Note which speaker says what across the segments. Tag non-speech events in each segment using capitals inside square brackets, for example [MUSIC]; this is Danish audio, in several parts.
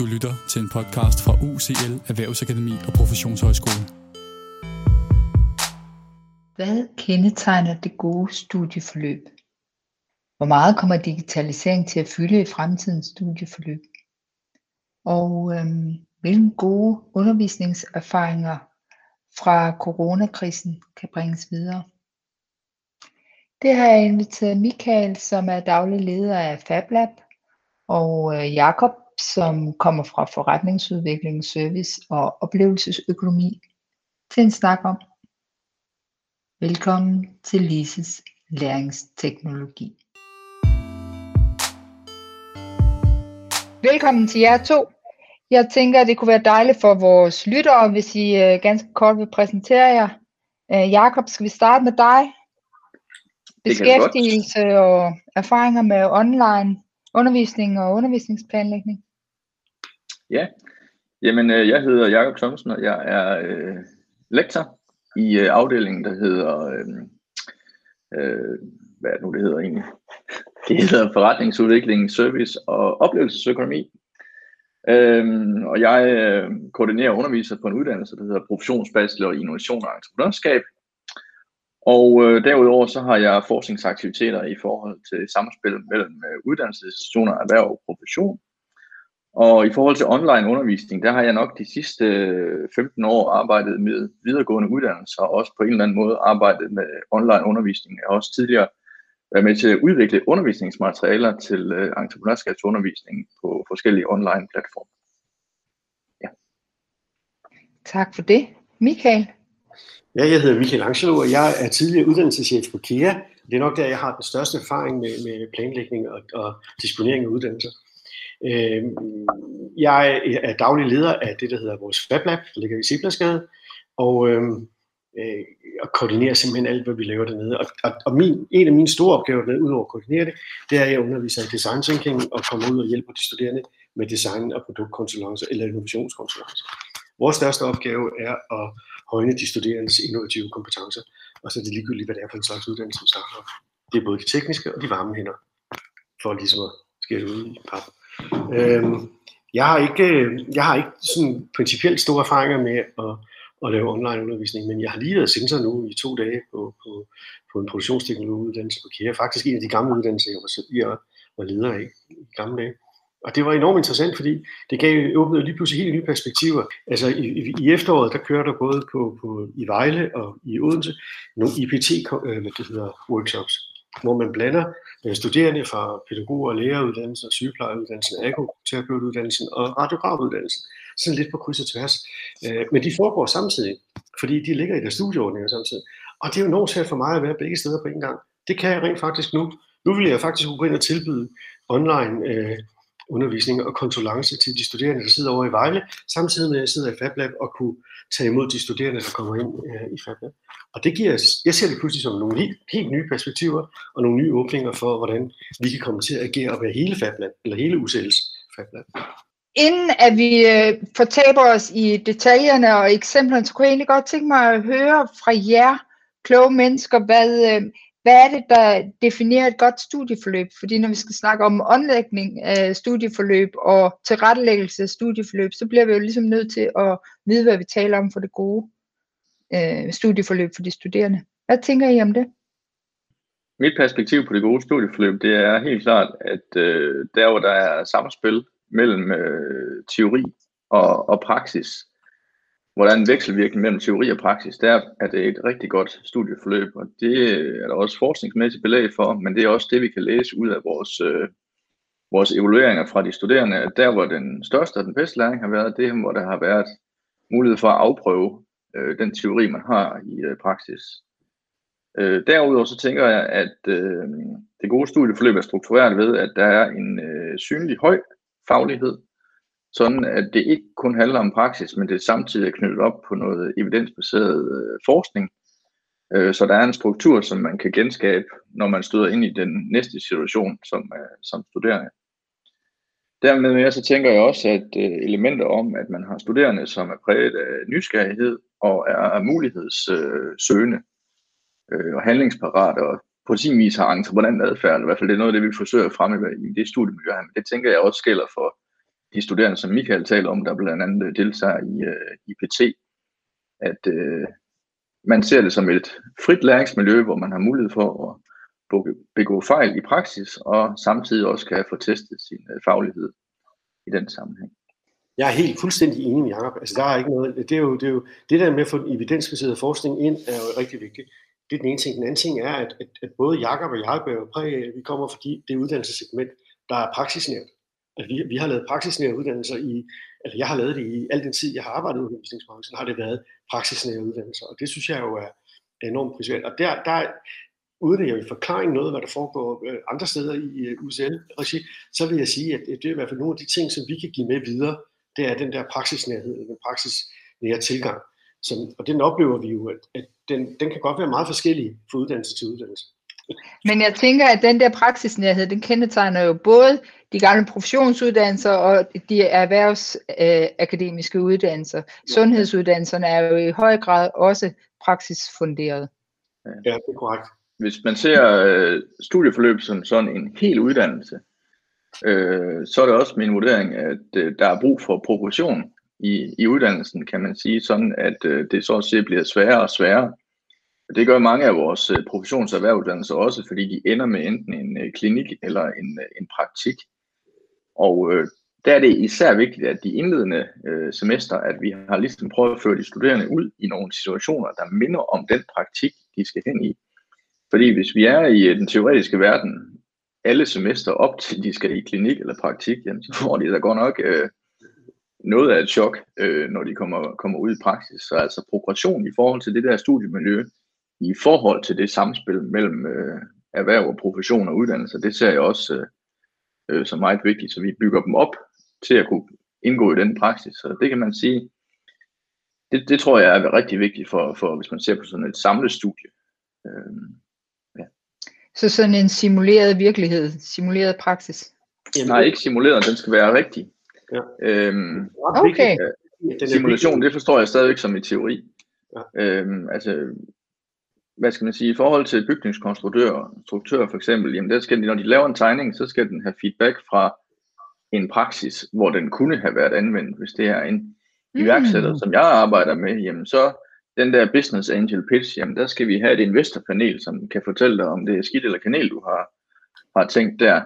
Speaker 1: Du lytter til en podcast fra UCL Erhvervsakademi og Professionshøjskole.
Speaker 2: Hvad kendetegner det gode studieforløb? Hvor meget kommer digitalisering til at fylde i fremtidens studieforløb? Og øhm, hvilke gode undervisningserfaringer fra coronakrisen kan bringes videre? Det har jeg inviteret Michael, som er daglig leder af FabLab, og øh, Jakob, som kommer fra forretningsudvikling, service og oplevelsesøkonomi, til en snak om. Velkommen til Lises læringsteknologi. Velkommen til jer to. Jeg tænker, at det kunne være dejligt for vores lyttere, hvis I uh, ganske kort vil præsentere jer. Uh, Jakob, skal vi starte med dig? Beskæftigelse og erfaringer med online undervisning og undervisningsplanlægning.
Speaker 3: Ja, jamen øh, jeg hedder Jakob Thomsen, og jeg er øh, lektor i øh, afdelingen, der hedder, øh, øh, hvad er det nu det hedder egentlig? [LAUGHS] Det hedder forretningsudvikling, service og oplevelsesøkonomi. Øhm, og jeg øh, koordinerer underviser på en uddannelse, der hedder Professionsbachelor i Innovation og Entreprenørskab. Og øh, derudover så har jeg forskningsaktiviteter i forhold til samspil mellem øh, uddannelsesinstitutioner, erhverv og profession. Og i forhold til online undervisning, der har jeg nok de sidste 15 øh, år arbejdet med videregående uddannelser, og også på en eller anden måde arbejdet med online undervisning. Jeg har også tidligere været med til at udvikle undervisningsmaterialer til øh, entreprenørskabsundervisning på forskellige online platforme.
Speaker 2: Ja. Tak for det. Michael?
Speaker 4: Ja, jeg hedder Michael Angelo, og jeg er tidligere uddannelseschef på KEA. Det er nok der, jeg har den største erfaring med, med planlægning og, og disponering af uddannelser. Øh, jeg er daglig leder af det, der hedder vores FabLab, der ligger i Siblasgade, og, øhm, øh, og koordinerer simpelthen alt, hvad vi laver dernede. Og, og, og min, en af mine store opgaver ved, udover at koordinere det, det er, at jeg underviser i design thinking og kommer ud og hjælper de studerende med design og produktkonsulencer eller innovationskonsulencer. Vores største opgave er at højne de studerendes innovative kompetencer, og så er det ligegyldigt, hvad det er for en slags uddannelse, som starter. Det er både de tekniske og de varme hænder, for ligesom at skære ud i pap. Øhm, jeg har ikke, jeg har ikke sådan principielt store erfaringer med at, at lave online undervisning, men jeg har lige været sensor nu i to dage på, på, på en produktionsteknologiuddannelse på KIA. Faktisk en af de gamle uddannelser, jeg var, jeg var leder af i gamle dage. Og det var enormt interessant, fordi det gav, åbnede lige pludselig helt nye perspektiver. Altså i, i, i efteråret, der kører der både på, på, i Vejle og i Odense nogle IPT øh, hvad det hedder, workshops, hvor man blander øh, studerende fra pædagog- og læreruddannelsen, sygeplejeuddannelsen, agoterapeutuddannelsen og radiografuddannelsen. Sådan lidt på kryds og tværs. Øh, men de foregår samtidig, fordi de ligger i deres studieordninger samtidig. Og det er jo enormt svært for mig at være begge steder på en gang. Det kan jeg rent faktisk nu. Nu vil jeg faktisk gå ind og tilbyde online øh, undervisning og konsulence til de studerende, der sidder over i Vejle, samtidig med at jeg sidder i FabLab og kunne tage imod de studerende, der kommer ind øh, i FabLab. Og det giver, jeg ser det pludselig som nogle helt, helt nye perspektiver og nogle nye åbninger for, hvordan vi kan komme til at agere og være hele FabLab, eller hele UCL's FabLab.
Speaker 2: Inden at vi øh, fortaber os i detaljerne og eksemplerne, så kunne jeg egentlig godt tænke mig at høre fra jer kloge mennesker, hvad, øh, hvad er det, der definerer et godt studieforløb? Fordi når vi skal snakke om omlægning af studieforløb og tilrettelæggelse af studieforløb, så bliver vi jo ligesom nødt til at vide, hvad vi taler om for det gode øh, studieforløb for de studerende. Hvad tænker I om det?
Speaker 3: Mit perspektiv på det gode studieforløb, det er helt klart, at øh, der hvor der er samspil mellem øh, teori og, og praksis, hvor der er en vekselvirkning mellem teori og praksis, der er det et rigtig godt studieforløb, og det er der også forskningsmæssigt belæg for, men det er også det, vi kan læse ud af vores, øh, vores evalueringer fra de studerende. at Der, hvor den største og den bedste læring har været, det er, hvor der har været mulighed for at afprøve øh, den teori, man har i øh, praksis. Øh, derudover så tænker jeg, at øh, det gode studieforløb er struktureret ved, at der er en øh, synlig høj faglighed, sådan at det ikke kun handler om praksis, men det samtidig er knyttet op på noget evidensbaseret øh, forskning, øh, så der er en struktur, som man kan genskabe, når man støder ind i den næste situation som, øh, som studerende. Dermed med, så tænker jeg også, at øh, elementer om, at man har studerende, som er præget af nysgerrighed og er mulighedssøgende øh, øh, og handlingsparat og på sin vis har entreprenant adfærd, i hvert fald det er noget af det, vi forsøger at fremme i det studiemiljø her, men det tænker jeg også gælder for de studerende, som Michael taler om, der blandt andet øh, deltager i, øh, i at øh, man ser det som et frit læringsmiljø, hvor man har mulighed for at begå fejl i praksis, og samtidig også kan få testet sin øh, faglighed i den sammenhæng.
Speaker 4: Jeg er helt fuldstændig enig med Jacob. Altså, der er ikke noget, det, er jo, det, er jo, det der med at få evidensbaseret forskning ind, er jo rigtig vigtigt. Det er den ene ting. Den anden ting er, at, at, at både Jakob og jeg bærer præg af, at vi kommer fordi det uddannelsessegment, der er praksisnært altså, vi, vi har lavet praksisnære uddannelser i, altså jeg har lavet det i al den tid, jeg har arbejdet i undervisningsbranchen, har det været praksisnære uddannelser, og det synes jeg jo er enormt prisværdigt. Og der, der, uden at jeg vil forklare noget, hvad der foregår øh, andre steder i øh, UCL-regi, så vil jeg sige, at det er i hvert fald nogle af de ting, som vi kan give med videre, det er den der praksisnærhed, den praksisnære tilgang. Som, og den oplever vi jo, at, at den, den kan godt være meget forskellig fra uddannelse til uddannelse.
Speaker 2: Men jeg tænker, at den der praksisnærhed, den kendetegner jo både de gamle professionsuddannelser og de erhvervsakademiske øh, uddannelser. Sundhedsuddannelserne er jo i høj grad også praksisfunderet.
Speaker 4: Ja, det er korrekt.
Speaker 3: Hvis man ser øh, studieforløb som sådan en hel uddannelse, øh, så er det også min vurdering, at øh, der er brug for progression i, i uddannelsen, kan man sige, sådan at øh, det så at sige bliver sværere og sværere. Det gør mange af vores øh, professionserhvervuddannelser også, fordi de ender med enten en øh, klinik eller en, øh, en praktik. Og øh, der er det især vigtigt, at de indledende øh, semester, at vi har ligesom prøvet at føre de studerende ud i nogle situationer, der minder om den praktik, de skal hen i. Fordi hvis vi er i den teoretiske verden, alle semester op til de skal i klinik eller praktik, jamen, så får de da godt nok øh, noget af et chok, øh, når de kommer, kommer ud i praksis. Så altså progression i forhold til det der studiemiljø, i forhold til det samspil mellem øh, erhverv og profession og uddannelse, det ser jeg også øh, øh, som meget vigtigt, så vi bygger dem op til at kunne indgå i den praksis. Så det kan man sige, det, det tror jeg er rigtig vigtigt for, for hvis man ser på sådan et samlet studie. Øh,
Speaker 2: ja. Så sådan en simuleret virkelighed, simuleret praksis?
Speaker 3: Nej, ikke simuleret, den skal være rigtig.
Speaker 4: Ja.
Speaker 3: Øhm,
Speaker 2: okay.
Speaker 3: Simulation, det forstår jeg stadigvæk som i teori. Ja. Øhm, altså, hvad skal man sige, i forhold til bygningskonstruktører, struktører for eksempel, jamen der skal de, når de laver en tegning, så skal den have feedback fra en praksis, hvor den kunne have været anvendt, hvis det er en mm. iværksætter, som jeg arbejder med, jamen så den der business angel pitch, jamen der skal vi have et investorpanel, som kan fortælle dig, om det er skidt eller kanel, du har, har tænkt der.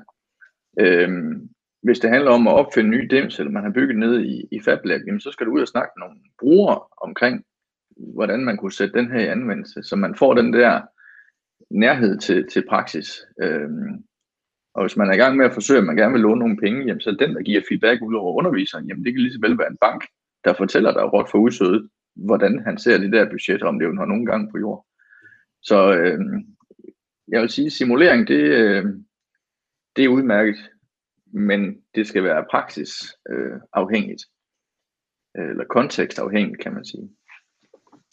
Speaker 3: Øhm, hvis det handler om at opfinde nye dims, eller man har bygget ned i, i FabLab, jamen så skal du ud og snakke med nogle brugere omkring, hvordan man kunne sætte den her i anvendelse, så man får den der nærhed til, til praksis. Øhm, og hvis man er i gang med at forsøge, at man gerne vil låne nogle penge, jamen, så den, der giver feedback ud over underviseren, jamen, det kan lige så vel være en bank, der fortæller dig råt for udsødet, hvordan han ser de der budgetter, om det har nogen gang på jord. Så øh, jeg vil sige, simulering, det, øh, det er udmærket, men det skal være praksis øh, afhængigt, øh, eller kontekstafhængigt, kan man sige.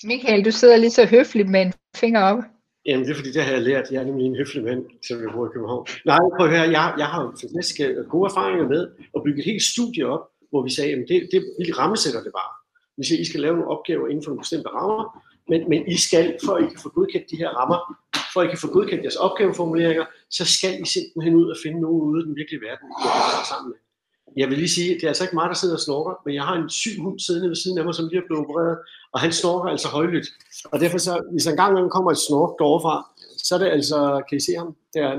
Speaker 2: Michael, du sidder lige så høfligt med en finger op.
Speaker 4: Jamen, det er fordi, det har jeg lært. Jeg er nemlig en høflig mand, som jeg bor i København. Nej, prøv at høre, jeg, jeg har fantastiske øh, gode erfaringer med at bygge et helt studie op, hvor vi sagde, at det, det, vi rammesætter det bare. Vi siger, I skal lave nogle opgaver inden for nogle bestemte rammer, men, men I skal, for at I kan få godkendt de her rammer, for at I kan få godkendt jeres opgaveformuleringer, så skal I simpelthen ud og finde nogen ude i den virkelige verden, I kan sammen med. Jeg vil lige sige, det er altså ikke mig, der sidder og snorker, men jeg har en syg hund siddende ved siden af mig, som lige er blevet opereret, og han snorker altså højlydt. Og derfor så, hvis en gang kommer et snork derovre så er det altså, kan I se ham? Det er,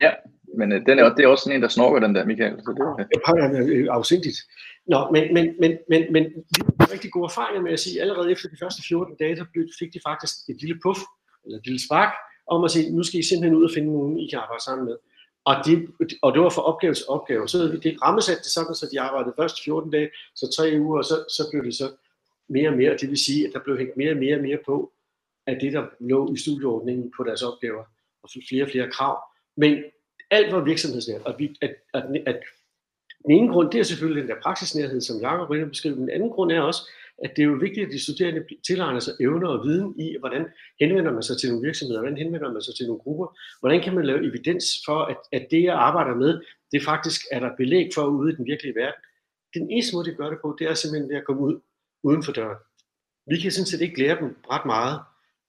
Speaker 3: ja, men øh, den er, det er også sådan en, der snorker den der, Michael. Så det,
Speaker 4: ja. det er afsindigt. Nå, men, men, men, men, men vi har rigtig gode erfaringer med at sige, at allerede efter de første 14 dage, så fik de faktisk et lille puff, eller et lille spark, om at sige, nu skal I simpelthen ud og finde nogen, I kan arbejde sammen med. Og, de, og det var for opgave til opgave. Så havde vi det rammesat det sådan, så de arbejdede først 14 dage, så tre uger, og så, så blev det så mere og mere. Det vil sige, at der blev hængt mere og mere og mere på, af det, der lå i studieordningen på deres opgaver, og flere og flere krav. Men alt var virksomhedsnært, og vi, at, at, at den ene grund, det er selvfølgelig den der praksisnærhed, som Jacob Rinder beskrev. Den anden grund er også, at det er jo vigtigt, at de studerende tilegner sig evner og viden i, hvordan henvender man sig til nogle virksomheder, hvordan henvender man sig til nogle grupper, hvordan kan man lave evidens for, at, at det, jeg arbejder med, det faktisk er der belæg for ude i den virkelige verden. Den eneste måde, de gør det på, det er simpelthen ved at komme ud uden for døren. Vi kan sådan set ikke lære dem ret meget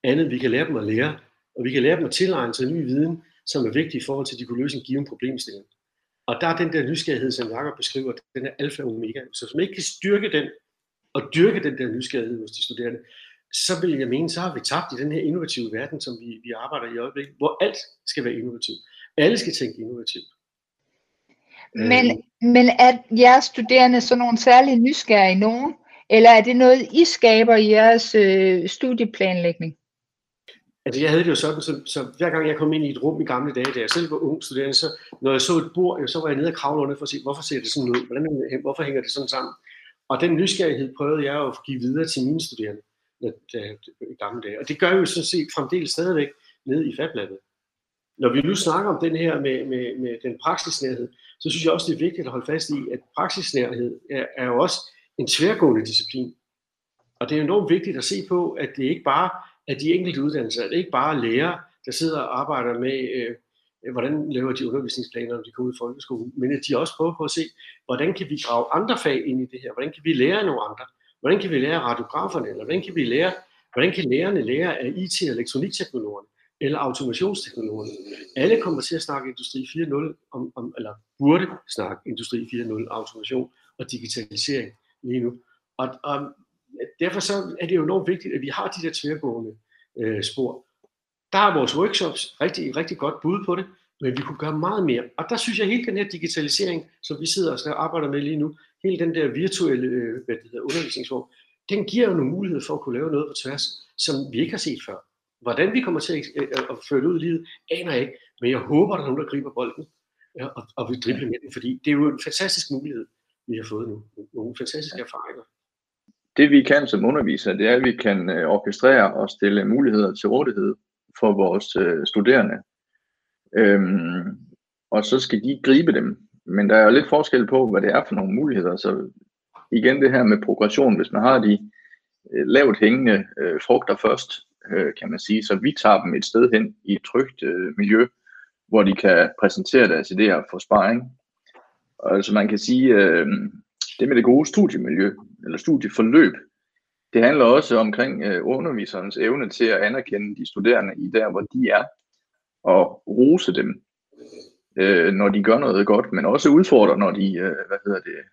Speaker 4: andet, vi kan lære dem at lære, og vi kan lære dem at tilegne sig ny viden, som er vigtig i forhold til, at de kunne løse en given problemstilling. Og der er den der nysgerrighed, som Jacob beskriver, den er alfa og omega. Så hvis man ikke kan styrke den, og dyrke den der nysgerrighed hos de studerende, så vil jeg mene, så har vi tabt i den her innovative verden, som vi, vi arbejder i øjeblikket, hvor alt skal være innovativt. Alle skal tænke innovativt.
Speaker 2: Men, men er jeres studerende så nogle særlige nysgerrige nogen? Eller er det noget, I skaber i jeres øh, studieplanlægning?
Speaker 4: Altså jeg havde det jo sådan, så, så hver gang jeg kom ind i et rum i gamle dage, da jeg selv var ung studerende, så når jeg så et bord, så var jeg nede og kravle under for at se, hvorfor ser det sådan ud? Hvordan, hvorfor hænger det sådan sammen? Og den nysgerrighed prøvede jeg at give videre til mine studerende i gamle dage. Og det gør jeg jo sådan set fremdeles stadigvæk nede i FabLabet. Når vi nu snakker om den her med, med, med den praksisnærhed, så synes jeg også, det er vigtigt at holde fast i, at praksisnærhed er, er jo også en tværgående disciplin. Og det er enormt vigtigt at se på, at det ikke bare er de enkelte uddannelser, at det ikke bare er lærere, der sidder og arbejder med, øh, Øh, hvordan laver de undervisningsplaner, når de kommer ud i folkeskolen, men at de også prøver på at se, hvordan kan vi grave andre fag ind i det her, hvordan kan vi lære nogle andre, hvordan kan vi lære radiograferne, eller hvordan kan vi lære, hvordan kan lærerne lære af IT- og elektronikteknologerne, eller automationsteknologerne. Alle kommer til at snakke Industri 4.0, om, om, eller burde snakke Industri 4.0, automation og digitalisering lige nu. Og, og derfor så er det jo enormt vigtigt, at vi har de der tværgående øh, spor. Der er vores workshops rigtig, rigtig godt bud på det, men vi kunne gøre meget mere. Og der synes jeg, at hele den her digitalisering, som vi sidder og arbejder med lige nu, hele den der virtuelle øh, hvad det hedder, undervisningsform, den giver jo nogle muligheder for at kunne lave noget på tværs, som vi ikke har set før. Hvordan vi kommer til at, øh, at føre det ud i livet, aner jeg ikke, men jeg håber, at der er nogen, der griber bolden og, og vil drible med den, fordi det er jo en fantastisk mulighed, vi har fået nu. Nogle fantastiske erfaringer.
Speaker 3: Det vi kan som undervisere, det er, at vi kan øh, orkestrere og stille muligheder til rådighed for vores øh, studerende. Øhm, og så skal de gribe dem. Men der er jo lidt forskel på, hvad det er for nogle muligheder. Så igen det her med progression, hvis man har de øh, lavt hængende øh, frugter først, øh, kan man sige, så vi tager dem et sted hen i et trygt øh, miljø, hvor de kan præsentere deres idéer for sparring. Og altså man kan sige, øh, det med det gode studiemiljø, eller studieforløb, det handler også omkring øh, underviserens evne til at anerkende de studerende i der, hvor de er, og rose dem, øh, når de gør noget godt, men også udfordre, når de, øh, hvad hedder det, øh,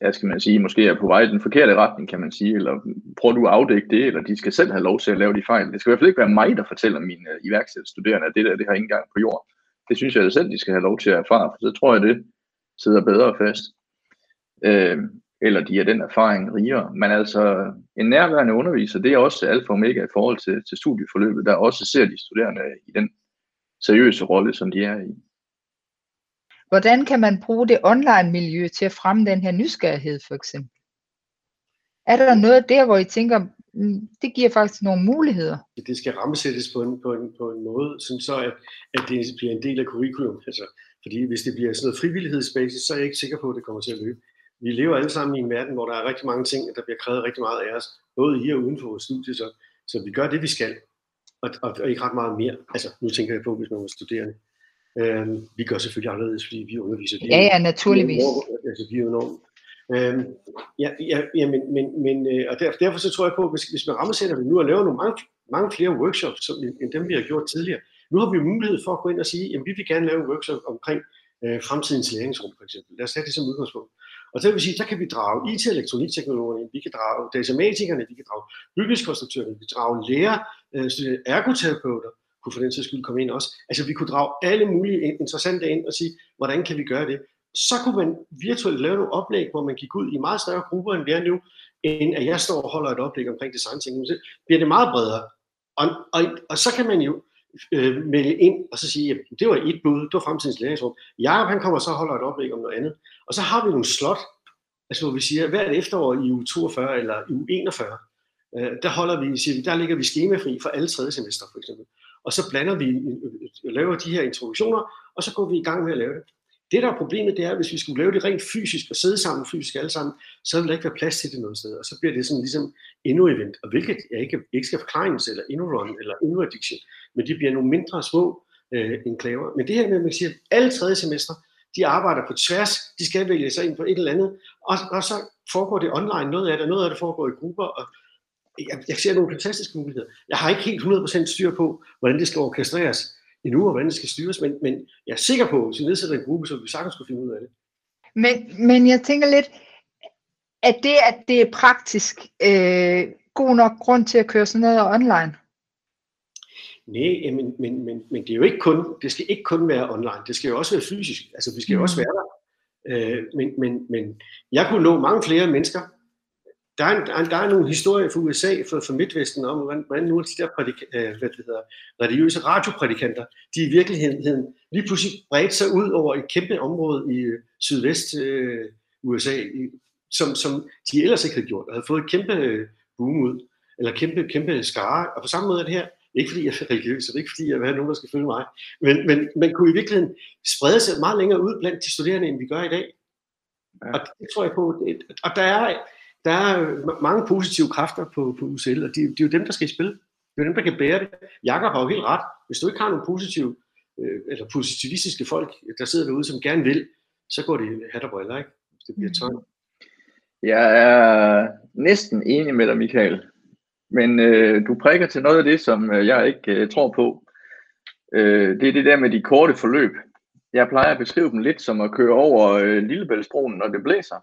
Speaker 3: ja, skal man sige, måske er på vej i den forkerte retning, kan man sige, eller prøver du at afdække det, eller de skal selv have lov til at lave de fejl. Det skal i hvert fald ikke være mig, der fortæller mine øh, iværksætterstuderende, at det der, det har ingen gang på jord. Det synes jeg selv, de skal have lov til at erfare, for så tror jeg, det sidder bedre fast. Øh, eller de er den erfaring rigere. Men altså, en nærværende underviser, det er også alfa og omega i forhold til, til studieforløbet, der også ser de studerende i den seriøse rolle, som de er i.
Speaker 2: Hvordan kan man bruge det online-miljø til at fremme den her nysgerrighed for eksempel? Er der noget der, hvor I tænker, mm, det giver faktisk nogle muligheder?
Speaker 4: Det skal rammesættes på en, på en, på en måde, som så at, at det bliver en del af curriculum. Altså, fordi hvis det bliver sådan noget frivillighedsbasis, så er jeg ikke sikker på, at det kommer til at løbe. Vi lever alle sammen i en verden, hvor der er rigtig mange ting, der bliver krævet rigtig meget af os, både i og uden for vores studie, så, så vi gør det, vi skal, og, og, og ikke ret meget mere. Altså, nu tænker jeg på, hvis man var studerende. Øhm, vi gør selvfølgelig anderledes, fordi vi underviser.
Speaker 2: Ja, ja, naturligvis.
Speaker 4: Altså, vi er enormt. Øhm, ja, ja, ja, men, men, men øh, og derfor, derfor så tror jeg på, hvis, hvis man rammesætter det nu og laver nogle mange, mange flere workshops, som, end dem vi har gjort tidligere, nu har vi mulighed for at gå ind og sige, at vi vil gerne lave en workshop omkring øh, fremtidens læringsrum, for eksempel. Lad os tage det som udgangspunkt. Og det vil sige, der kan vi drage IT- og elektronikteknologerne, vi kan drage datamatikerne, vi kan drage bygningskonstruktørerne, vi kan drage lærer, øh, ergoterapeuter, kunne for den sags skyld komme ind også. Altså vi kunne drage alle mulige interessante ind og sige, hvordan kan vi gøre det? Så kunne man virtuelt lave nogle oplæg, hvor man gik ud i meget større grupper, end vi er nu, end at jeg står og holder et oplæg omkring design Så bliver det meget bredere. Og, og, og så kan man jo øh, melde ind og så sige, at det var et bud, det var fremtidens læringsrum. Jakob han kommer så og holder et oplæg om noget andet. Og så har vi nogle slot, altså hvor vi siger, hvert efterår i uge 42 eller i uge 41, øh, der holder vi, siger vi, der ligger vi skemafri for alle tredje semester for eksempel og så blander vi, øh, øh, øh, laver de her introduktioner, og så går vi i gang med at lave det. Det, der er problemet, det er, at hvis vi skulle lave det rent fysisk og sidde sammen fysisk alle sammen, så vil der ikke være plads til det noget sted, og så bliver det sådan ligesom endnu event, og hvilket jeg ikke, ikke skal forklare eller endnu run, eller endnu addiction, men de bliver nogle mindre små øh, enklaver. Men det her med, at man siger, at alle tredje semester, de arbejder på tværs, de skal vælge sig ind på et eller andet, og, og så foregår det online, noget af det, noget af det foregår i grupper, og jeg, jeg ser nogle fantastiske muligheder. Jeg har ikke helt 100% styr på, hvordan det skal orkestreres endnu, og hvordan det skal styres, men, men jeg er sikker på, at hvis vi nedsætter en gruppe, så vi sagtens kunne finde ud af det.
Speaker 2: Men, men jeg tænker lidt, at det, at det er praktisk, øh, god nok grund til at køre sådan noget online?
Speaker 4: Nej, men, men, men, men det, er jo ikke kun, det skal ikke kun være online, det skal jo også være fysisk. Altså, vi skal jo mm. også være der. Øh, men, men, men jeg kunne nå mange flere mennesker. Der er, en, der er nogle historier fra USA, fra, fra Midtvesten, om hvordan, hvordan nogle af de der prædik, øh, hvad det hedder, religiøse radioprædikanter, de i virkeligheden lige pludselig bredte sig ud over et kæmpe område i øh, sydvest øh, USA, i, som, som de ellers ikke havde gjort, og havde fået et kæmpe øh, boom ud, eller kæmpe, kæmpe skare. Og på samme måde er det her, ikke fordi jeg er religiøs, og ikke fordi jeg vil have nogen, der skal følge mig, men, men man kunne i virkeligheden sprede sig meget længere ud blandt de studerende, end vi gør i dag. Ja. Og det tror jeg på, og der er, der er mange positive kræfter på, på UCL, og det, det er jo dem, der skal i spil. Det er jo dem, der kan bære det. Jakob har jo helt ret. Hvis du ikke har nogle positive, øh, eller positivistiske folk, der sidder derude, som gerne vil, så går det hat og briller, ikke? Det bliver tøj.
Speaker 3: Jeg er næsten enig med dig, Michael. Men øh, du prikker til noget af det, som øh, jeg ikke øh, tror på. Øh, det er det der med de korte forløb. Jeg plejer at beskrive dem lidt som at køre over øh, Lillebæltsbroen, når det blæser.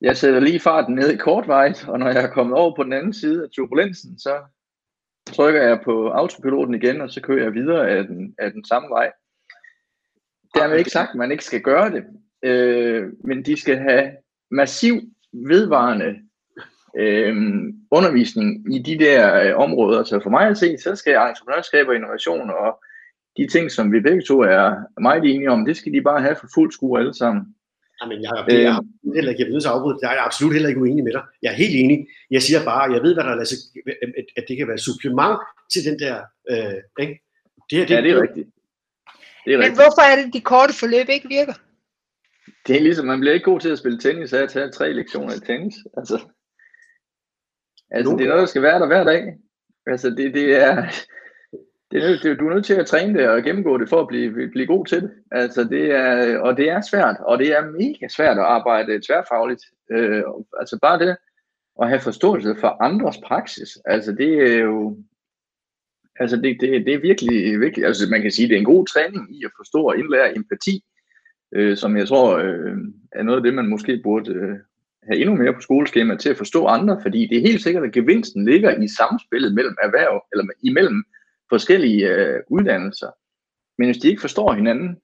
Speaker 3: Jeg sætter lige farten ned i kortvejt, og når jeg er kommet over på den anden side af turbulensen, så trykker jeg på autopiloten igen, og så kører jeg videre af den, af den samme vej. Dermed ikke sagt, at man ikke skal gøre det, øh, men de skal have massiv, vedvarende øh, undervisning i de der øh, områder. Så for mig at se, så skal entreprenørskab og innovation og de ting, som vi begge to er meget enige om, det skal de bare have for fuld skue alle sammen.
Speaker 4: Jamen, jeg, jeg, jeg, jeg, heller ikke, jeg afbryde. Jeg er absolut heller ikke uenig med dig. Jeg er helt enig. Jeg siger bare, jeg ved, hvad der er, at, at det kan være supplement til den der... Øh, ikke?
Speaker 3: Det her, det, ja, det er rigtigt.
Speaker 2: Det er Men rigtigt. hvorfor er det, de korte forløb ikke virker?
Speaker 3: Det er ligesom, man bliver ikke god til at spille tennis af at tage tre lektioner i tennis. Altså, altså det er noget, der skal være der hver dag. Altså, det, det er... Det er, det, du er nødt til at træne det og gennemgå det for at blive, blive god til det. Altså det er, og det er svært, og det er mega svært at arbejde tværfagligt. Øh, altså bare det at have forståelse for andres praksis. Altså det er jo, altså det, det, det er virkelig, virkelig, altså man kan sige, det er en god træning i at forstå og indlære empati øh, som jeg tror øh, er noget af det, man måske burde øh, have endnu mere på skoleskemaet til at forstå andre, fordi det er helt sikkert, at gevinsten ligger i samspillet mellem erhverv, eller imellem forskellige øh, uddannelser. Men hvis de ikke forstår hinanden,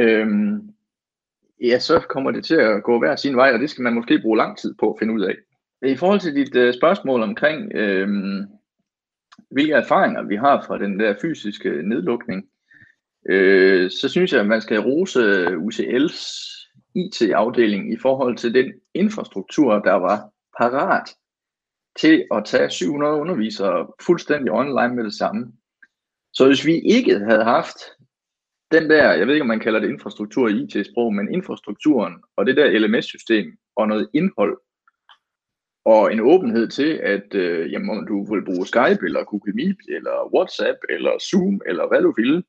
Speaker 3: øh, ja, så kommer det til at gå hver sin vej, og det skal man måske bruge lang tid på at finde ud af. I forhold til dit øh, spørgsmål omkring, øh, hvilke erfaringer vi har fra den der fysiske nedlukning, øh, så synes jeg, at man skal rose UCL's IT-afdeling i forhold til den infrastruktur, der var parat til at tage 700 undervisere fuldstændig online med det samme. Så hvis vi ikke havde haft den der, jeg ved ikke om man kalder det infrastruktur i IT-sprog, men infrastrukturen og det der LMS-system og noget indhold og en åbenhed til, at øh, jamen, om du vil bruge Skype eller Google Meet eller WhatsApp eller Zoom eller hvad du vil,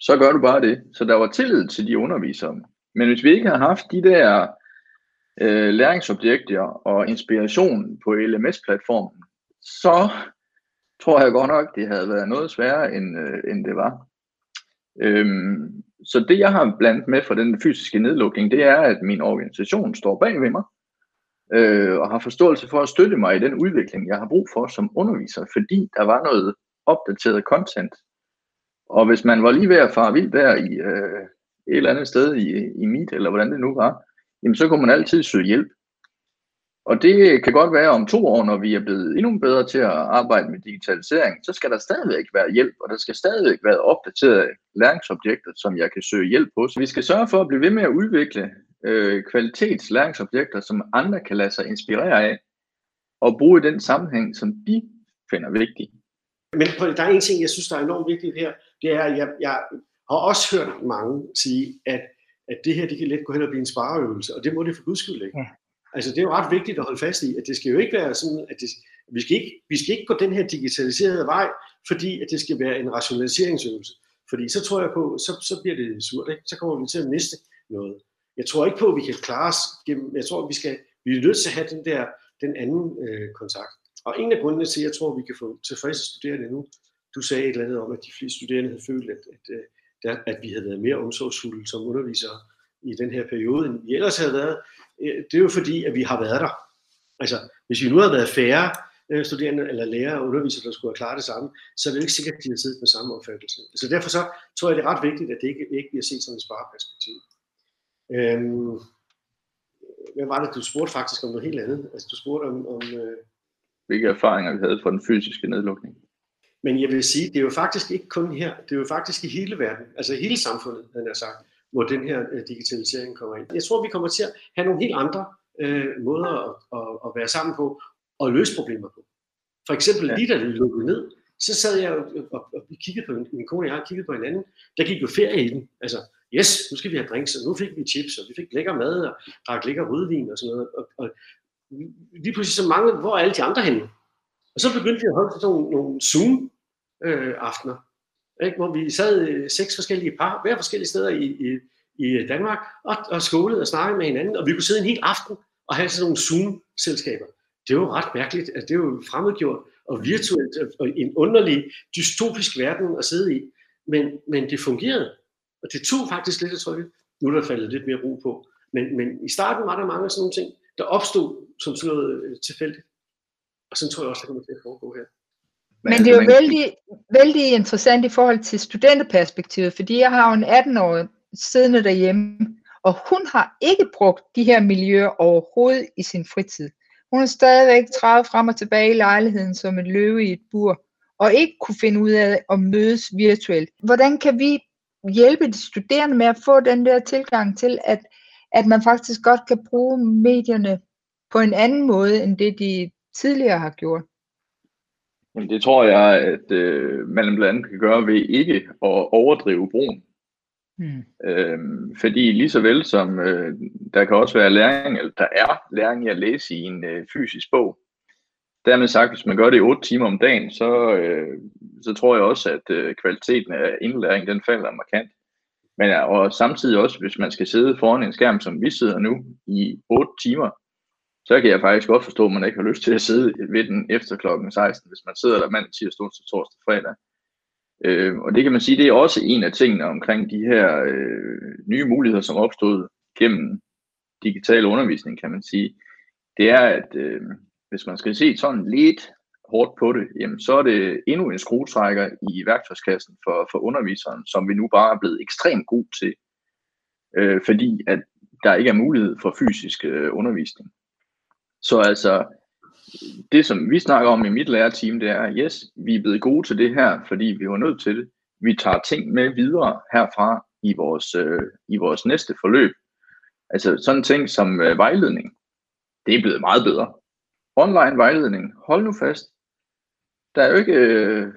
Speaker 3: så gør du bare det. Så der var tillid til de undervisere. Men hvis vi ikke havde haft de der øh, læringsobjekter og inspiration på LMS-platformen, så tror jeg godt nok, det havde været noget sværere, end, øh, end det var. Øhm, så det, jeg har blandt med for den fysiske nedlukning, det er, at min organisation står bag ved mig, øh, og har forståelse for at støtte mig i den udvikling, jeg har brug for som underviser, fordi der var noget opdateret content, og hvis man var lige ved at fare vildt der i øh, et eller andet sted i, i Meet, eller hvordan det nu var, jamen så kunne man altid søge hjælp. Og det kan godt være om to år, når vi er blevet endnu bedre til at arbejde med digitalisering, så skal der stadigvæk være hjælp, og der skal stadigvæk være opdaterede læringsobjekter, som jeg kan søge hjælp på. Så vi skal sørge for at blive ved med at udvikle øh, kvalitetslæringsobjekter, som andre kan lade sig inspirere af, og bruge i den sammenhæng, som de finder vigtig.
Speaker 4: Men der er en ting, jeg synes, der er enormt vigtigt her, det er, at jeg, jeg har også hørt mange sige, at, at det her det kan let gå hen og blive en spareøvelse, og det må det for guds skyld ikke. Ja. Altså det er jo ret vigtigt at holde fast i, at det skal jo ikke være sådan, at det, vi, skal ikke, vi skal ikke gå den her digitaliserede vej, fordi at det skal være en rationaliseringsøvelse. Fordi så tror jeg på, så, så bliver det surt, ikke? så kommer vi til at miste noget. Jeg tror ikke på, at vi kan klare os gennem, jeg tror, at vi, skal, vi er nødt til at have den der, den anden øh, kontakt. Og en af grundene til, at jeg tror, at vi kan få tilfredse studerende nu, du sagde et eller andet om, at de fleste studerende havde følt, at, at, øh, at, at vi havde været mere omsorgsfulde som undervisere i den her periode, end vi ellers havde været. Det er jo fordi, at vi har været der. Altså, hvis vi nu havde været færre studerende eller lærere og undervisere, der skulle have klaret det samme, så er det jo ikke sikkert, at de har siddet med samme opfattelse. Så derfor så tror jeg, det er ret vigtigt, at det ikke, ikke bliver set som et spareperspektiv. Øhm, hvad var det, du spurgte faktisk om noget helt andet? Altså, du spurgte om... om øh...
Speaker 3: Hvilke erfaringer vi havde fra den fysiske nedlukning.
Speaker 4: Men jeg vil sige, det er jo faktisk ikke kun her, det er jo faktisk i hele verden, altså hele samfundet, han har sagt, hvor den her øh, digitalisering kommer ind. Jeg tror, vi kommer til at have nogle helt andre øh, måder at, at, at være sammen på og løse problemer på. For eksempel lige da det lukkede ned, så sad jeg og, og, og kiggede på, min kone og jeg kiggede på hinanden, der gik jo ferie i den. Altså, yes, nu skal vi have drinks, og nu fik vi chips, og vi fik lækker mad, og drak lækker rødvin og sådan noget. Og, og lige pludselig så mange, hvor er alle de andre henne? Og så begyndte vi at holde sådan nogle, nogle Zoom-aftener, ikke? hvor vi sad øh, seks forskellige par, hver forskellige steder i, i, i Danmark, og, og skålede og snakkede med hinanden, og vi kunne sidde en hel aften og have sådan nogle Zoom-selskaber. Det var ret mærkeligt, at det var fremmedgjort og virtuelt, og en underlig dystopisk verden at sidde i, men, men det fungerede. Og det tog faktisk lidt at trykket. Nu er der faldet lidt mere ro på. Men, men i starten var der mange af sådan nogle ting, der opstod som sådan noget øh, tilfældigt. Og sådan tror jeg også, det kommer til at foregå her.
Speaker 2: Men det er jo vældig, vældig interessant i forhold til studenterperspektivet, fordi jeg har jo en 18-årig siddende derhjemme, og hun har ikke brugt de her miljøer overhovedet i sin fritid. Hun har stadigvæk træet frem og tilbage i lejligheden som et løve i et bur, og ikke kunne finde ud af at mødes virtuelt. Hvordan kan vi hjælpe de studerende med at få den der tilgang til, at, at man faktisk godt kan bruge medierne på en anden måde, end det de tidligere har gjort?
Speaker 3: Jamen, det tror jeg, at øh, man blandt andet kan gøre ved ikke at overdrive brugen. Hmm. Øhm, fordi lige så vel som øh, der kan også være læring, eller der er læring i at læse i en øh, fysisk bog, dermed sagt, hvis man gør det i 8 timer om dagen, så, øh, så tror jeg også, at øh, kvaliteten af indlæring, den falder markant. Men og samtidig også, hvis man skal sidde foran en skærm, som vi sidder nu, i 8 timer, så kan jeg faktisk godt forstå, at man ikke har lyst til at sidde ved den efter klokken 16, hvis man sidder der mandag, tirsdag, onsdag, torsdag, fredag. Øh, og det kan man sige, det er også en af tingene omkring de her øh, nye muligheder, som opstod gennem digital undervisning, kan man sige. Det er, at øh, hvis man skal se sådan lidt hårdt på det, jamen, så er det endnu en skruetrækker i værktøjskassen for, for underviseren, som vi nu bare er blevet ekstremt god til, øh, fordi at der ikke er mulighed for fysisk øh, undervisning. Så altså, det som vi snakker om i mit lærerteam, det er, yes, vi er blevet gode til det her, fordi vi var nødt til det. Vi tager ting med videre herfra i vores, øh, i vores næste forløb. Altså sådan ting som øh, vejledning, det er blevet meget bedre online vejledning. Hold nu fast. Der er jo ikke øh,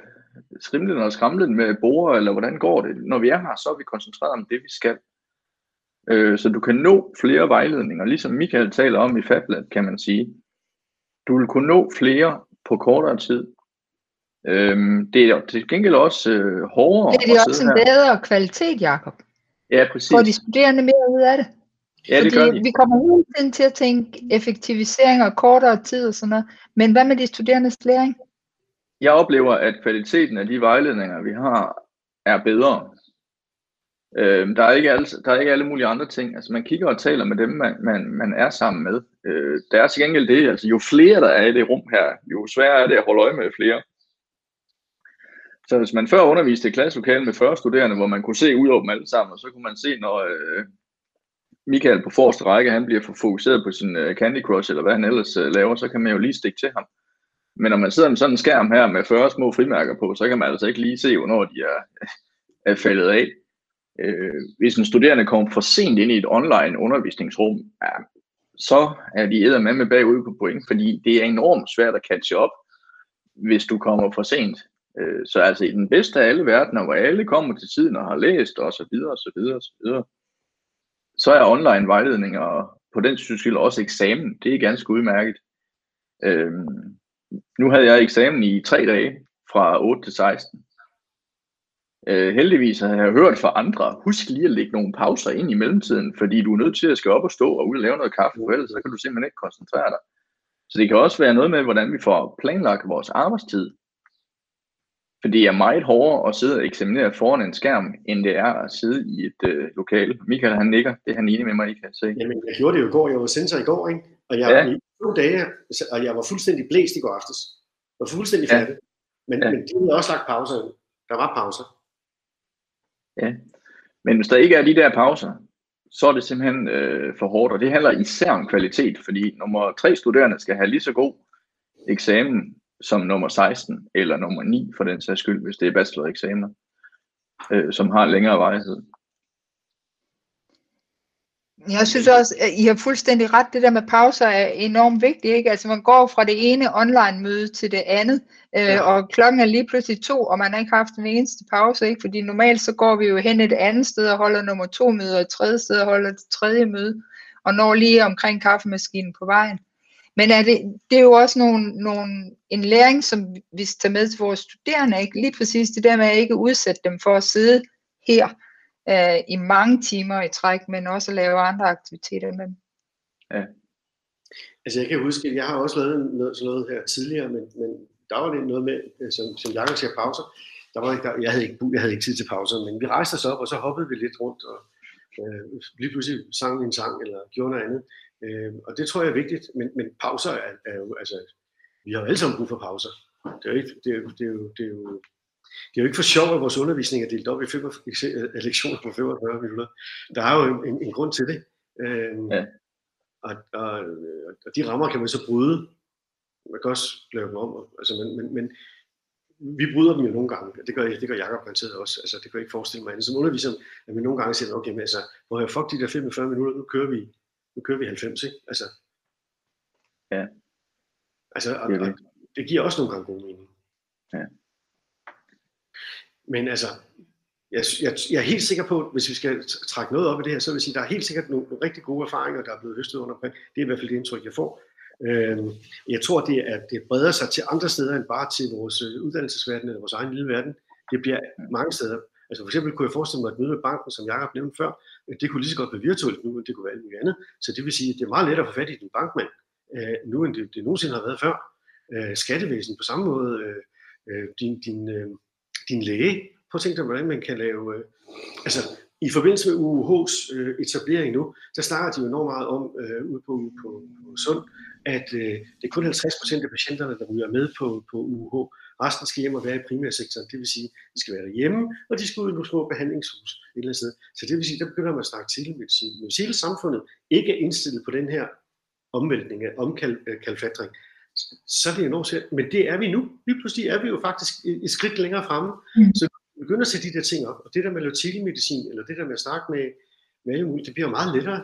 Speaker 3: skrimlen og skramlen med borer, eller hvordan går det. Når vi er her, så er vi koncentreret om det, vi skal. Øh, så du kan nå flere vejledninger, ligesom Michael taler om i FabLab, kan man sige. Du vil kunne nå flere på kortere tid. Øhm, det er til gengæld også øh, hårdere.
Speaker 2: Det er også en her. bedre kvalitet, Jacob.
Speaker 3: Ja, præcis.
Speaker 2: Får de studerende mere ud af det?
Speaker 3: Ja, det
Speaker 2: Fordi
Speaker 3: gør de.
Speaker 2: vi kommer hele tiden til at tænke effektivisering og kortere tid og sådan noget. Men hvad med de studerendes læring?
Speaker 3: Jeg oplever, at kvaliteten af de vejledninger, vi har, er bedre. Øh, der, er ikke alle, der er ikke alle mulige andre ting. Altså, man kigger og taler med dem, man, man, man er sammen med. Øh, der er til gengæld det, altså jo flere der er i det rum her, jo sværere er det at holde øje med flere. Så hvis man før underviste i klasselokalet med 40 studerende, hvor man kunne se ud over dem alle sammen, så kunne man se, når øh, Michael på forreste række, han bliver for fokuseret på sin øh, Candy Crush, eller hvad han ellers øh, laver, så kan man jo lige stikke til ham. Men når man sidder med sådan en skærm her med 40 små frimærker på, så kan man altså ikke lige se, hvornår de er, øh, er faldet af. Øh, hvis en studerende kommer for sent ind i et online undervisningsrum, ja, så er de med med bagud på point, fordi det er enormt svært at catche op, hvis du kommer for sent. Øh, så altså i den bedste af alle verdener, hvor alle kommer til tiden og har læst og så videre og så videre og så videre, så er online vejledninger på den synes også eksamen. Det er ganske udmærket. Øhm, nu havde jeg eksamen i tre dage fra 8 til 16. Øh, heldigvis har jeg hørt fra andre, husk lige at lægge nogle pauser ind i mellemtiden, fordi du er nødt til at skal op og stå og ud og lave noget kaffe, for ellers så kan du simpelthen ikke koncentrere dig. Så det kan også være noget med, hvordan vi får planlagt vores arbejdstid. For det er meget hårdere at sidde og eksaminere foran en skærm, end det er at sidde i et øh, lokale. Michael, han nikker. Det er han enig med mig, I kan se.
Speaker 4: Jamen, jeg gjorde det jo i går. Jeg var sensor i går, ikke? Og jeg,
Speaker 3: Ja.
Speaker 4: i to dage, og jeg var fuldstændig blæst i går aftes. Jeg var fuldstændig
Speaker 3: Ja.
Speaker 4: færdig. Men,
Speaker 3: Ja.
Speaker 4: men de havde også lagt pauser. Der var pauser.
Speaker 3: Men hvis der ikke er de der pauser, så er det simpelthen øh, for hårdt, og det handler især om kvalitet, fordi nummer tre studerende skal have lige så god eksamen som nummer 16, eller nummer 9 for den sags skyld, hvis det er bacheloreksamener, øh, som har længere vejhed.
Speaker 2: Jeg synes også, at I har fuldstændig ret. Det der med pauser er enormt vigtigt. Ikke? Altså man går fra det ene online-møde til det andet, øh,
Speaker 4: Ja.
Speaker 2: og klokken er lige pludselig to, og man har ikke haft den eneste pause. Ikke? Fordi normalt så går vi jo hen et andet sted og holder nummer to møde, og et tredje sted og holder det tredje møde, og når lige omkring kaffemaskinen på vejen. Men er det, det er jo også nogle, nogle, en læring, som vi skal tage med til vores studerende. Ikke? Lige præcis det der med at ikke udsætte dem for at sidde her øh, i mange timer i træk, men også lave andre aktiviteter med dem.
Speaker 4: Altså jeg kan huske, jeg har også lavet noget, sådan noget her tidligere, men, men der var det noget med, øh, som, som Jakob siger, pauser. Der var ikke, der, jeg, havde ikke, jeg havde ikke tid til pauser, men vi rejste os op, og så hoppede vi lidt rundt, og øh, lige pludselig sang vi en sang, eller gjorde noget andet. Øh, og det tror jeg er vigtigt, men, men pauser er, er jo, altså, vi har jo alle sammen brug for pauser. Det er jo ikke, det er, jo- det er, jo, det er jo, det er jo ikke for sjov, at vores undervisning er delt op i 45, øh, lektioner på 45 minutter. Der er jo en, en, grund til det. Øh,
Speaker 3: Ja.
Speaker 4: og, og, og de rammer kan man så bryde. Man kan også lave dem om. Altså, men, men, men vi bryder dem jo nogle gange. Det gør, det gør Jacob garanteret også. Altså, det kan jeg ikke forestille mig andet. Som underviser, at vi nogle gange siger, okay, men altså, hvor jeg fuck de der 45 minutter, nu kører vi, nu kører vi 90, ikke? Altså,
Speaker 3: Ja.
Speaker 4: Altså, og,
Speaker 3: Det er
Speaker 4: og,
Speaker 3: det.
Speaker 4: det giver også nogle gange god mening.
Speaker 3: Ja.
Speaker 4: Men altså, jeg, jeg, jeg er helt sikker på, at hvis vi skal trække noget op i det her, så vil jeg sige, at der er helt sikkert nogle, nogle rigtig gode erfaringer, der er blevet høstet under Det er i hvert fald det indtryk, jeg får. Øh, jeg tror, det, at det breder sig til andre steder end bare til vores øh, uddannelsesverden eller vores egen lille verden. Det bliver mange steder. Altså for eksempel kunne jeg forestille mig at møde med banken, som Jacob nævnte før. Det kunne lige så godt være virtuelt nu, end det kunne være alt muligt andet. Så det vil sige, at det er meget lettere at få fat i din bankmand øh, nu, end det, det nogensinde har været før. Øh, skattevæsen på samme måde. Øh, øh din, din, øh, din læge. Prøv at tænke dig, hvordan man kan lave... Øh, altså, i forbindelse med UUH's øh, etablering nu, der snakker de jo enormt meget om øh, ude på, på, på Sund, at øh, det er kun 50% af patienterne, der ryger med på, på UUH. Resten skal hjem og være i primærsektoren. Det vil sige, at de skal være derhjemme, og de skal ud i nogle små behandlingshus et eller andet sted. Så det vil sige, der begynder man at snakke telemedicin. Men hvis hele samfundet ikke er indstillet på den her omvæltning af omkalfatring, så er det enormt svært. Men det er vi nu. Lige pludselig er vi jo faktisk et skridt længere fremme.
Speaker 2: Mm.
Speaker 4: Så vi begynder at sætte de der ting op. Og det der med telemedicin, eller det der med at snakke med, med alle mulige, det bliver meget lettere.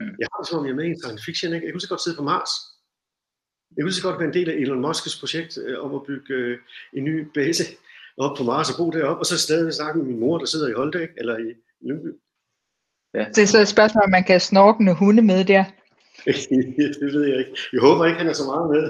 Speaker 3: Mm.
Speaker 4: Jeg har det som om, jeg er med i en science fiction. Ikke? Jeg kunne så godt sidde på Mars. Jeg kunne så godt være en del af Elon Musks projekt øh, om at bygge øh, en ny base op på Mars og bo deroppe, og så stadig snakke med min mor, der sidder i Holbæk eller i Lyngby.
Speaker 2: Det er så et spørgsmål, om man kan snorke med hunde med der. [LAUGHS]
Speaker 4: det ved jeg ikke. Jeg håber ikke, han er så meget med.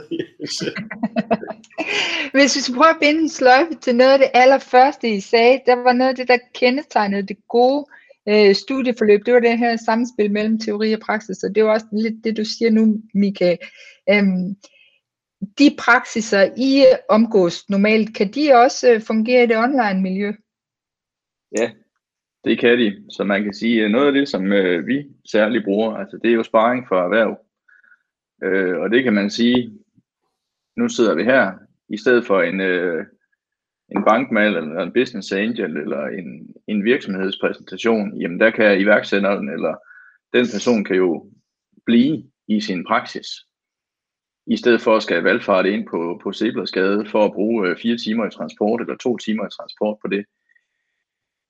Speaker 4: [LAUGHS]
Speaker 2: Hvis vi skal prøve at binde en sløjfe til noget af det allerførste, I sagde, der var noget af det, der kendetegnede det gode øh, studieforløb. Det var det her samspil mellem teori og praksis, og det er jo også lidt det, du siger nu, Michael. Øhm, de praksiser, I omgås normalt, kan de også øh, fungere i det online-miljø?
Speaker 3: Ja, det kan de. Så man kan sige, at noget af det, som øh, vi særligt bruger, altså det er jo sparring for erhverv. Øh, og det kan man sige, nu sidder vi her, i stedet for en, øh, en bankmal, eller en business angel, eller en, en virksomhedspræsentation, jamen der kan iværksætteren, eller den person kan jo blive i sin praksis, i stedet for at skal valgfarte ind på, på Seblersgade for at bruge øh, fire timer i transport, eller to timer i transport på det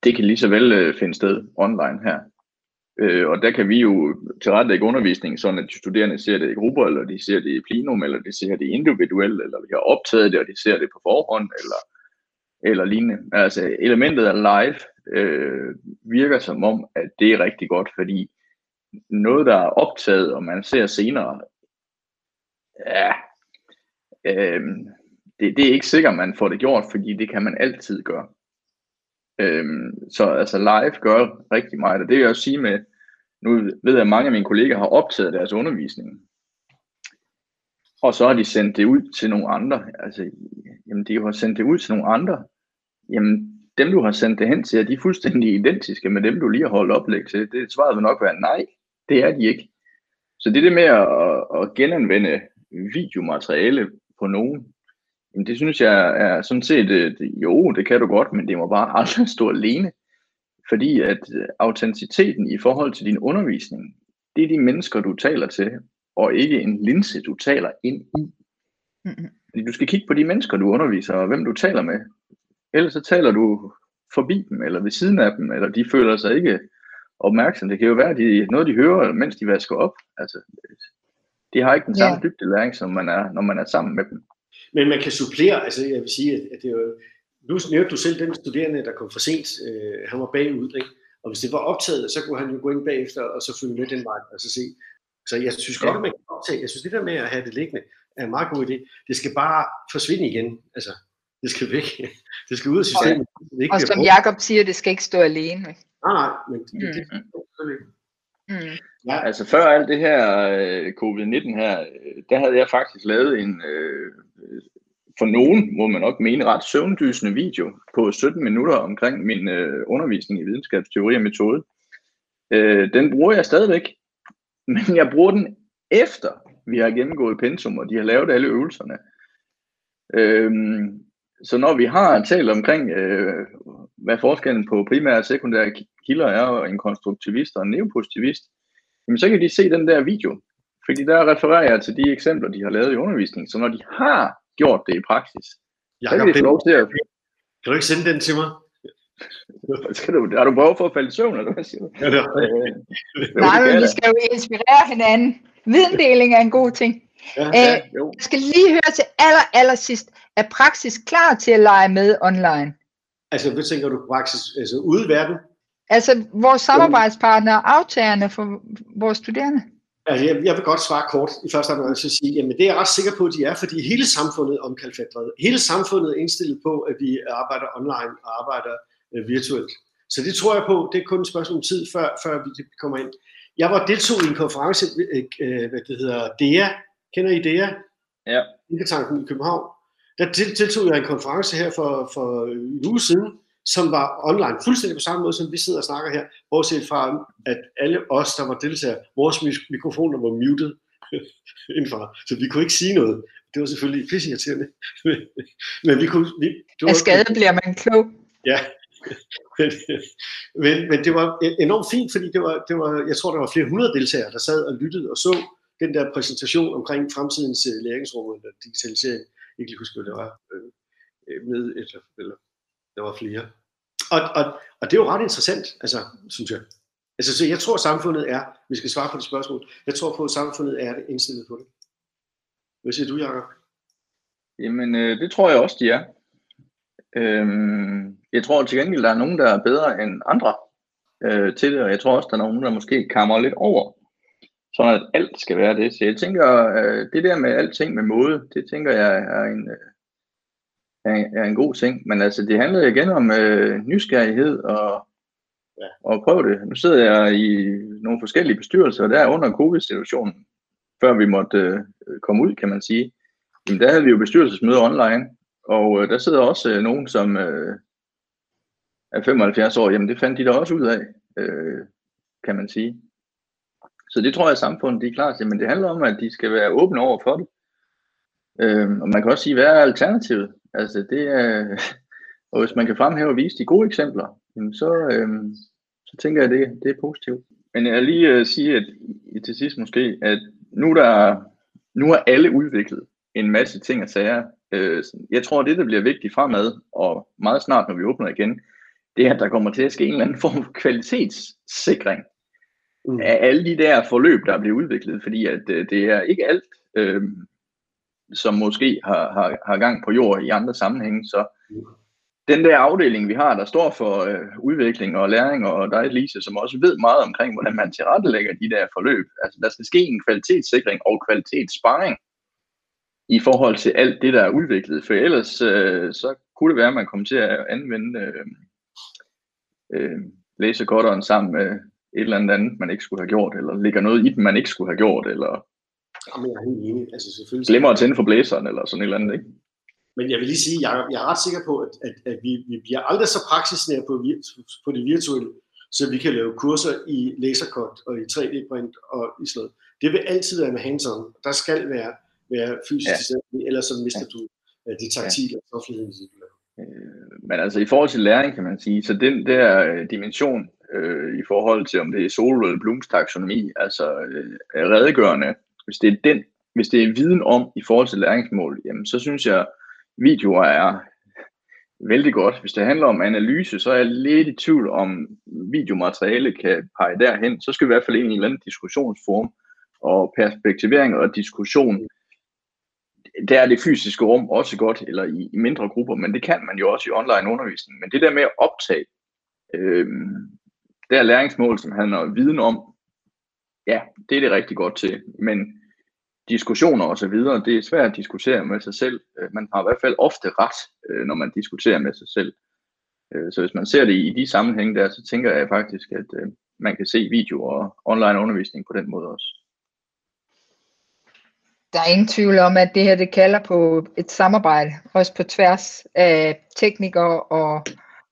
Speaker 3: det kan lige så vel øh, finde sted online her. Øh, og der kan vi jo tilrettelægge undervisningen, sådan at de studerende ser det i grupper, eller de ser det i plenum, eller de ser det individuelt, eller vi har optaget det, og de ser det på forhånd, eller, eller lignende. Altså elementet af live øh, virker som om, at det er rigtig godt, fordi noget, der er optaget, og man ser senere, ja, øh, det, det er ikke sikkert, man får det gjort, fordi det kan man altid gøre. Øhm, så altså live gør rigtig meget, og det vil jeg også sige med, nu ved jeg, at mange af mine kolleger har optaget deres undervisning. Og så har de sendt det ud til nogle andre. Altså, jamen, de har sendt det ud til nogle andre. Jamen, dem du har sendt det hen til, er de fuldstændig [LAUGHS] identiske med dem, du lige har holdt oplæg til. Det svaret vil nok være nej. Det er de ikke. Så det der med at, at genanvende videomateriale på nogen, jamen det synes jeg er sådan set, øh, jo, det kan du godt, men det må bare [LAUGHS] aldrig stå alene. Fordi at øh, autenticiteten i forhold til din undervisning, det er de mennesker, du taler til, og ikke en linse, du taler ind i. Mm-hmm. Du skal kigge på de mennesker, du underviser, og hvem du taler med. Ellers så taler du forbi dem, eller ved siden af dem, eller de føler sig ikke opmærksom. Det kan jo være, at de, noget de hører, mens de vasker op. Altså, de har ikke den samme ja. dybde læring, som man er, når man er sammen med dem.
Speaker 4: Men man kan supplere, altså jeg vil sige, at det er jo, nu nævnte du selv den studerende, der kom for sent, øh, han var bagud, ikke? og hvis det var optaget, så kunne han jo gå ind bagefter og så følge med den vej og så se. Så jeg synes godt, at man kan optage. Jeg synes, det der med at have det liggende, er en meget god idé. Det skal bare forsvinde igen. Altså, det skal væk. [LAUGHS] Det skal ud af systemet.
Speaker 2: Og, og som Jakob siger, det skal ikke stå alene. Nej,
Speaker 4: nej, men det, mm. det, det,
Speaker 3: Mm. Ja. Altså før alt det her øh, covid-19 her, øh, der havde jeg faktisk lavet en, øh, for nogen må man nok mene, ret søvndysende video på 17 minutter omkring min øh, undervisning i videnskabsteori og metode. Øh, den bruger jeg stadigvæk, [LAUGHS] men jeg bruger den efter vi har gennemgået pensum, og de har lavet alle øvelserne. Øh, så når vi har talt omkring, øh, hvad forskellen på primære og sekundære kilder er, og en konstruktivist og en neopositivist, jamen så kan de se den der video. Fordi der refererer jeg til de eksempler, de har lavet i undervisningen. Så når de har gjort det i praksis,
Speaker 4: jeg så kan de få lov til at... Kan du ikke sende den til mig? [LAUGHS]
Speaker 3: skal du, har du behov for at falde i søvn, eller hvad siger du? Ja, det er
Speaker 2: øh, [LAUGHS] Nej, men vi skal jo inspirere hinanden. Videndeling er en god ting. Ja, ja, øh, jeg skal lige høre til aller, aller sidst. Er praksis klar til at lege med online?
Speaker 4: Altså, hvad tænker du på praksis? Altså ude i verden?
Speaker 2: Altså, vores samarbejdspartnere, aftagerne for vores studerende?
Speaker 4: Altså, jeg, jeg vil godt svare kort i første omgang til at sige, jamen det er jeg ret sikker på, at de er, fordi hele samfundet er omkalfatret. Hele samfundet er indstillet på, at vi arbejder online og arbejder uh, virtuelt. Så det tror jeg på, det er kun et spørgsmål om tid, før, før vi kommer ind. Jeg var deltog i en konference, øh, hvad det hedder, DEA, kender I DEA?
Speaker 3: Ja.
Speaker 4: Tanken i København. Der deltog jeg en konference her for, for en uge siden, som var online, fuldstændig på samme måde, som vi sidder og snakker her, bortset fra, at alle os, der var deltagere, vores mikrofoner var muted [LAUGHS] indenfor, så vi kunne ikke sige noget. Det var selvfølgelig pisseirriterende. [LAUGHS] men vi kunne... Vi,
Speaker 2: det var, Af skade bliver man klog.
Speaker 4: Ja, [LAUGHS] men, men, men det var enormt fint, fordi det var, det var, jeg tror, der var flere hundrede deltagere, der sad og lyttede og så den der præsentation omkring fremtidens øh, læringsrum og digitalisering ikke lige huske, hvad det var. Øh, øh, med, eller, eller der var flere. Og, og, og det er jo ret interessant, altså, synes jeg. Altså, så jeg tror, at samfundet er, vi skal svare på det spørgsmål, jeg tror på, at samfundet er indstillet på det. Hvad siger du, Jacob?
Speaker 3: Jamen, øh, det tror jeg også, de er. Øhm, jeg tror til gengæld, der er nogen, der er bedre end andre øh, til det, og jeg tror også, der er nogen, der måske kammer lidt over, sådan at alt skal være det. Så jeg tænker, øh, det der med alting med måde, det tænker jeg er en, øh, er, er en god ting. Men altså, det handler igen om øh, nysgerrighed og, ja. og prøve det. Nu sidder jeg i nogle forskellige bestyrelser, der under covid-situationen, før vi måtte øh, komme ud, kan man sige. Jamen, der havde vi jo bestyrelsesmøder online, og øh, der sidder også øh, nogen, som øh, er 75 år. Jamen, det fandt de da også ud af, øh, kan man sige. Så det tror jeg, at samfundet de er klar til, men det handler om, at de skal være åbne over for det. Øhm, og man kan også sige, hvad er alternativet? Altså det er, [LAUGHS] og hvis man kan fremhæve og vise de gode eksempler, jamen så, øhm, så tænker jeg, at det, det er positivt. Men jeg vil lige øh, sige at, til sidst måske, at nu, der, nu er alle udviklet en masse ting og sager. Øh, jeg tror, det, der bliver vigtigt fremad, og meget snart, når vi åbner igen, det er, at der kommer til at ske en eller anden form for kvalitetssikring mm. af alle de der forløb, der bliver udviklet, fordi at øh, det er ikke alt, øh, som måske har, har, har gang på jord i andre sammenhænge. Så den der afdeling, vi har, der står for øh, udvikling og læring, og der er Lise, som også ved meget omkring, hvordan man tilrettelægger de der forløb. Altså, der skal ske en kvalitetssikring og kvalitetssparing i forhold til alt det, der er udviklet. For ellers øh, så kunne det være, at man kommer til at anvende øh, øh, læsekorteren sammen med et eller andet andet, man ikke skulle have gjort, eller ligger noget i den, man ikke skulle have gjort, eller
Speaker 4: Jamen, jeg er helt enig. Altså, selvfølgelig.
Speaker 3: Glemmer at tænde for blæseren eller sådan et eller andet, ikke?
Speaker 4: Men jeg vil lige sige, jeg, jeg er ret sikker på, at, at, at vi, vi bliver aldrig så praksisnære på, på det virtuelle, så vi kan lave kurser i lasercut og i 3D-print og i sådan noget. Det vil altid være med hands-on. Der skal være, være fysisk ja. ellers så mister ja. du uh, det taktile ja. og
Speaker 3: øh, Men altså i forhold til læring, kan man sige, så den der øh, dimension øh, i forhold til, om det er Sol eller Blooms taksonomi, altså øh, redegørende, hvis det er den, hvis det er viden om i forhold til læringsmål, jamen så synes jeg, videoer er vældig godt. Hvis det handler om analyse, så er jeg lidt i tvivl om videomateriale kan pege derhen. Så skal vi i hvert fald ind i en eller anden diskussionsform og perspektivering og diskussion. Der er det fysiske rum også godt, eller i, i mindre grupper, men det kan man jo også i online undervisning. Men det der med at optage, øh, det her læringsmål, som han har viden om, ja, det er det rigtig godt til. Men diskussioner og så videre, det er svært at diskutere med sig selv. Øh, man har i hvert fald ofte ret, øh, når man diskuterer med sig selv. Øh, så hvis man ser det i de sammenhænge der, så tænker jeg faktisk, at man kan se video og online undervisning på den måde også.
Speaker 2: Der er ingen tvivl om, at det her det kalder på et samarbejde, også på tværs af teknikere og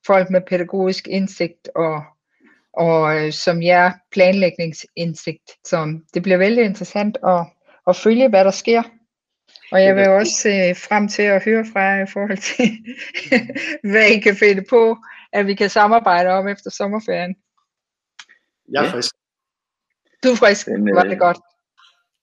Speaker 2: folk med pædagogisk indsigt og, og som jer planlægningsindsigt. Så det bliver vældig interessant at og følge, hvad der sker. Og jeg vil også se frem til at høre fra jer i forhold til, [LAUGHS] hvad I kan finde på, at vi kan samarbejde om efter sommerferien.
Speaker 4: Jeg er frisk.
Speaker 2: Du er frisk, Men, var det øh, godt.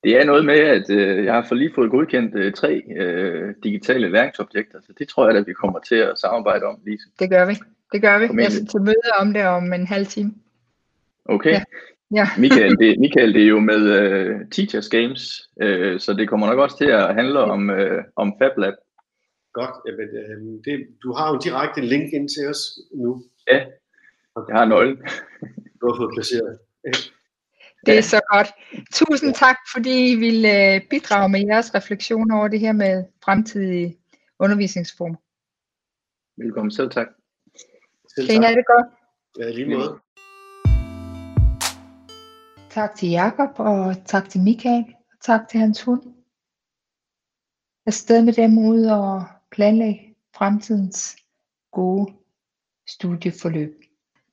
Speaker 3: Det er noget med, at øh, jeg har for lige fået godkendt øh, tre øh, digitale læringsobjekter, så det tror jeg, at vi kommer til at samarbejde om, Lise.
Speaker 2: Det gør vi. Det gør vi. Jeg skal til møde om det om en halv time.
Speaker 3: Okay. Ja. Ja. [LAUGHS] Michael, det, Michael, det er jo med uh, Teachers Games, uh, så det kommer nok også til at handle om, uh, om Fab Lab.
Speaker 4: Godt, Jamen, uh, det, du har jo direkte link ind til os nu.
Speaker 3: Ja, jeg har nøglen. [LAUGHS]
Speaker 4: du har fået placeret.
Speaker 2: Det er så godt. Tusind tak, fordi I ville bidrage med jeres refleksion over det her med fremtidige undervisningsformer.
Speaker 3: Velkommen, selv tak.
Speaker 2: Selv tak. Kan I have det godt?
Speaker 4: Ja, lige måde.
Speaker 2: Tak til Jakob og tak til Michael og tak til hans hund. Afsted med dem ud og planlægge fremtidens gode studieforløb.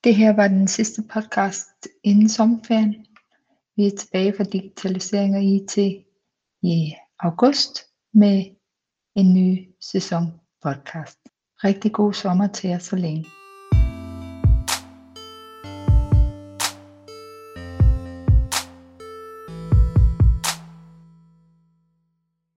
Speaker 2: Det her var den sidste podcast inden sommerferien. Vi er tilbage fra digitalisering og IT i august med en ny sæson podcast. Rigtig god sommer til jer så længe.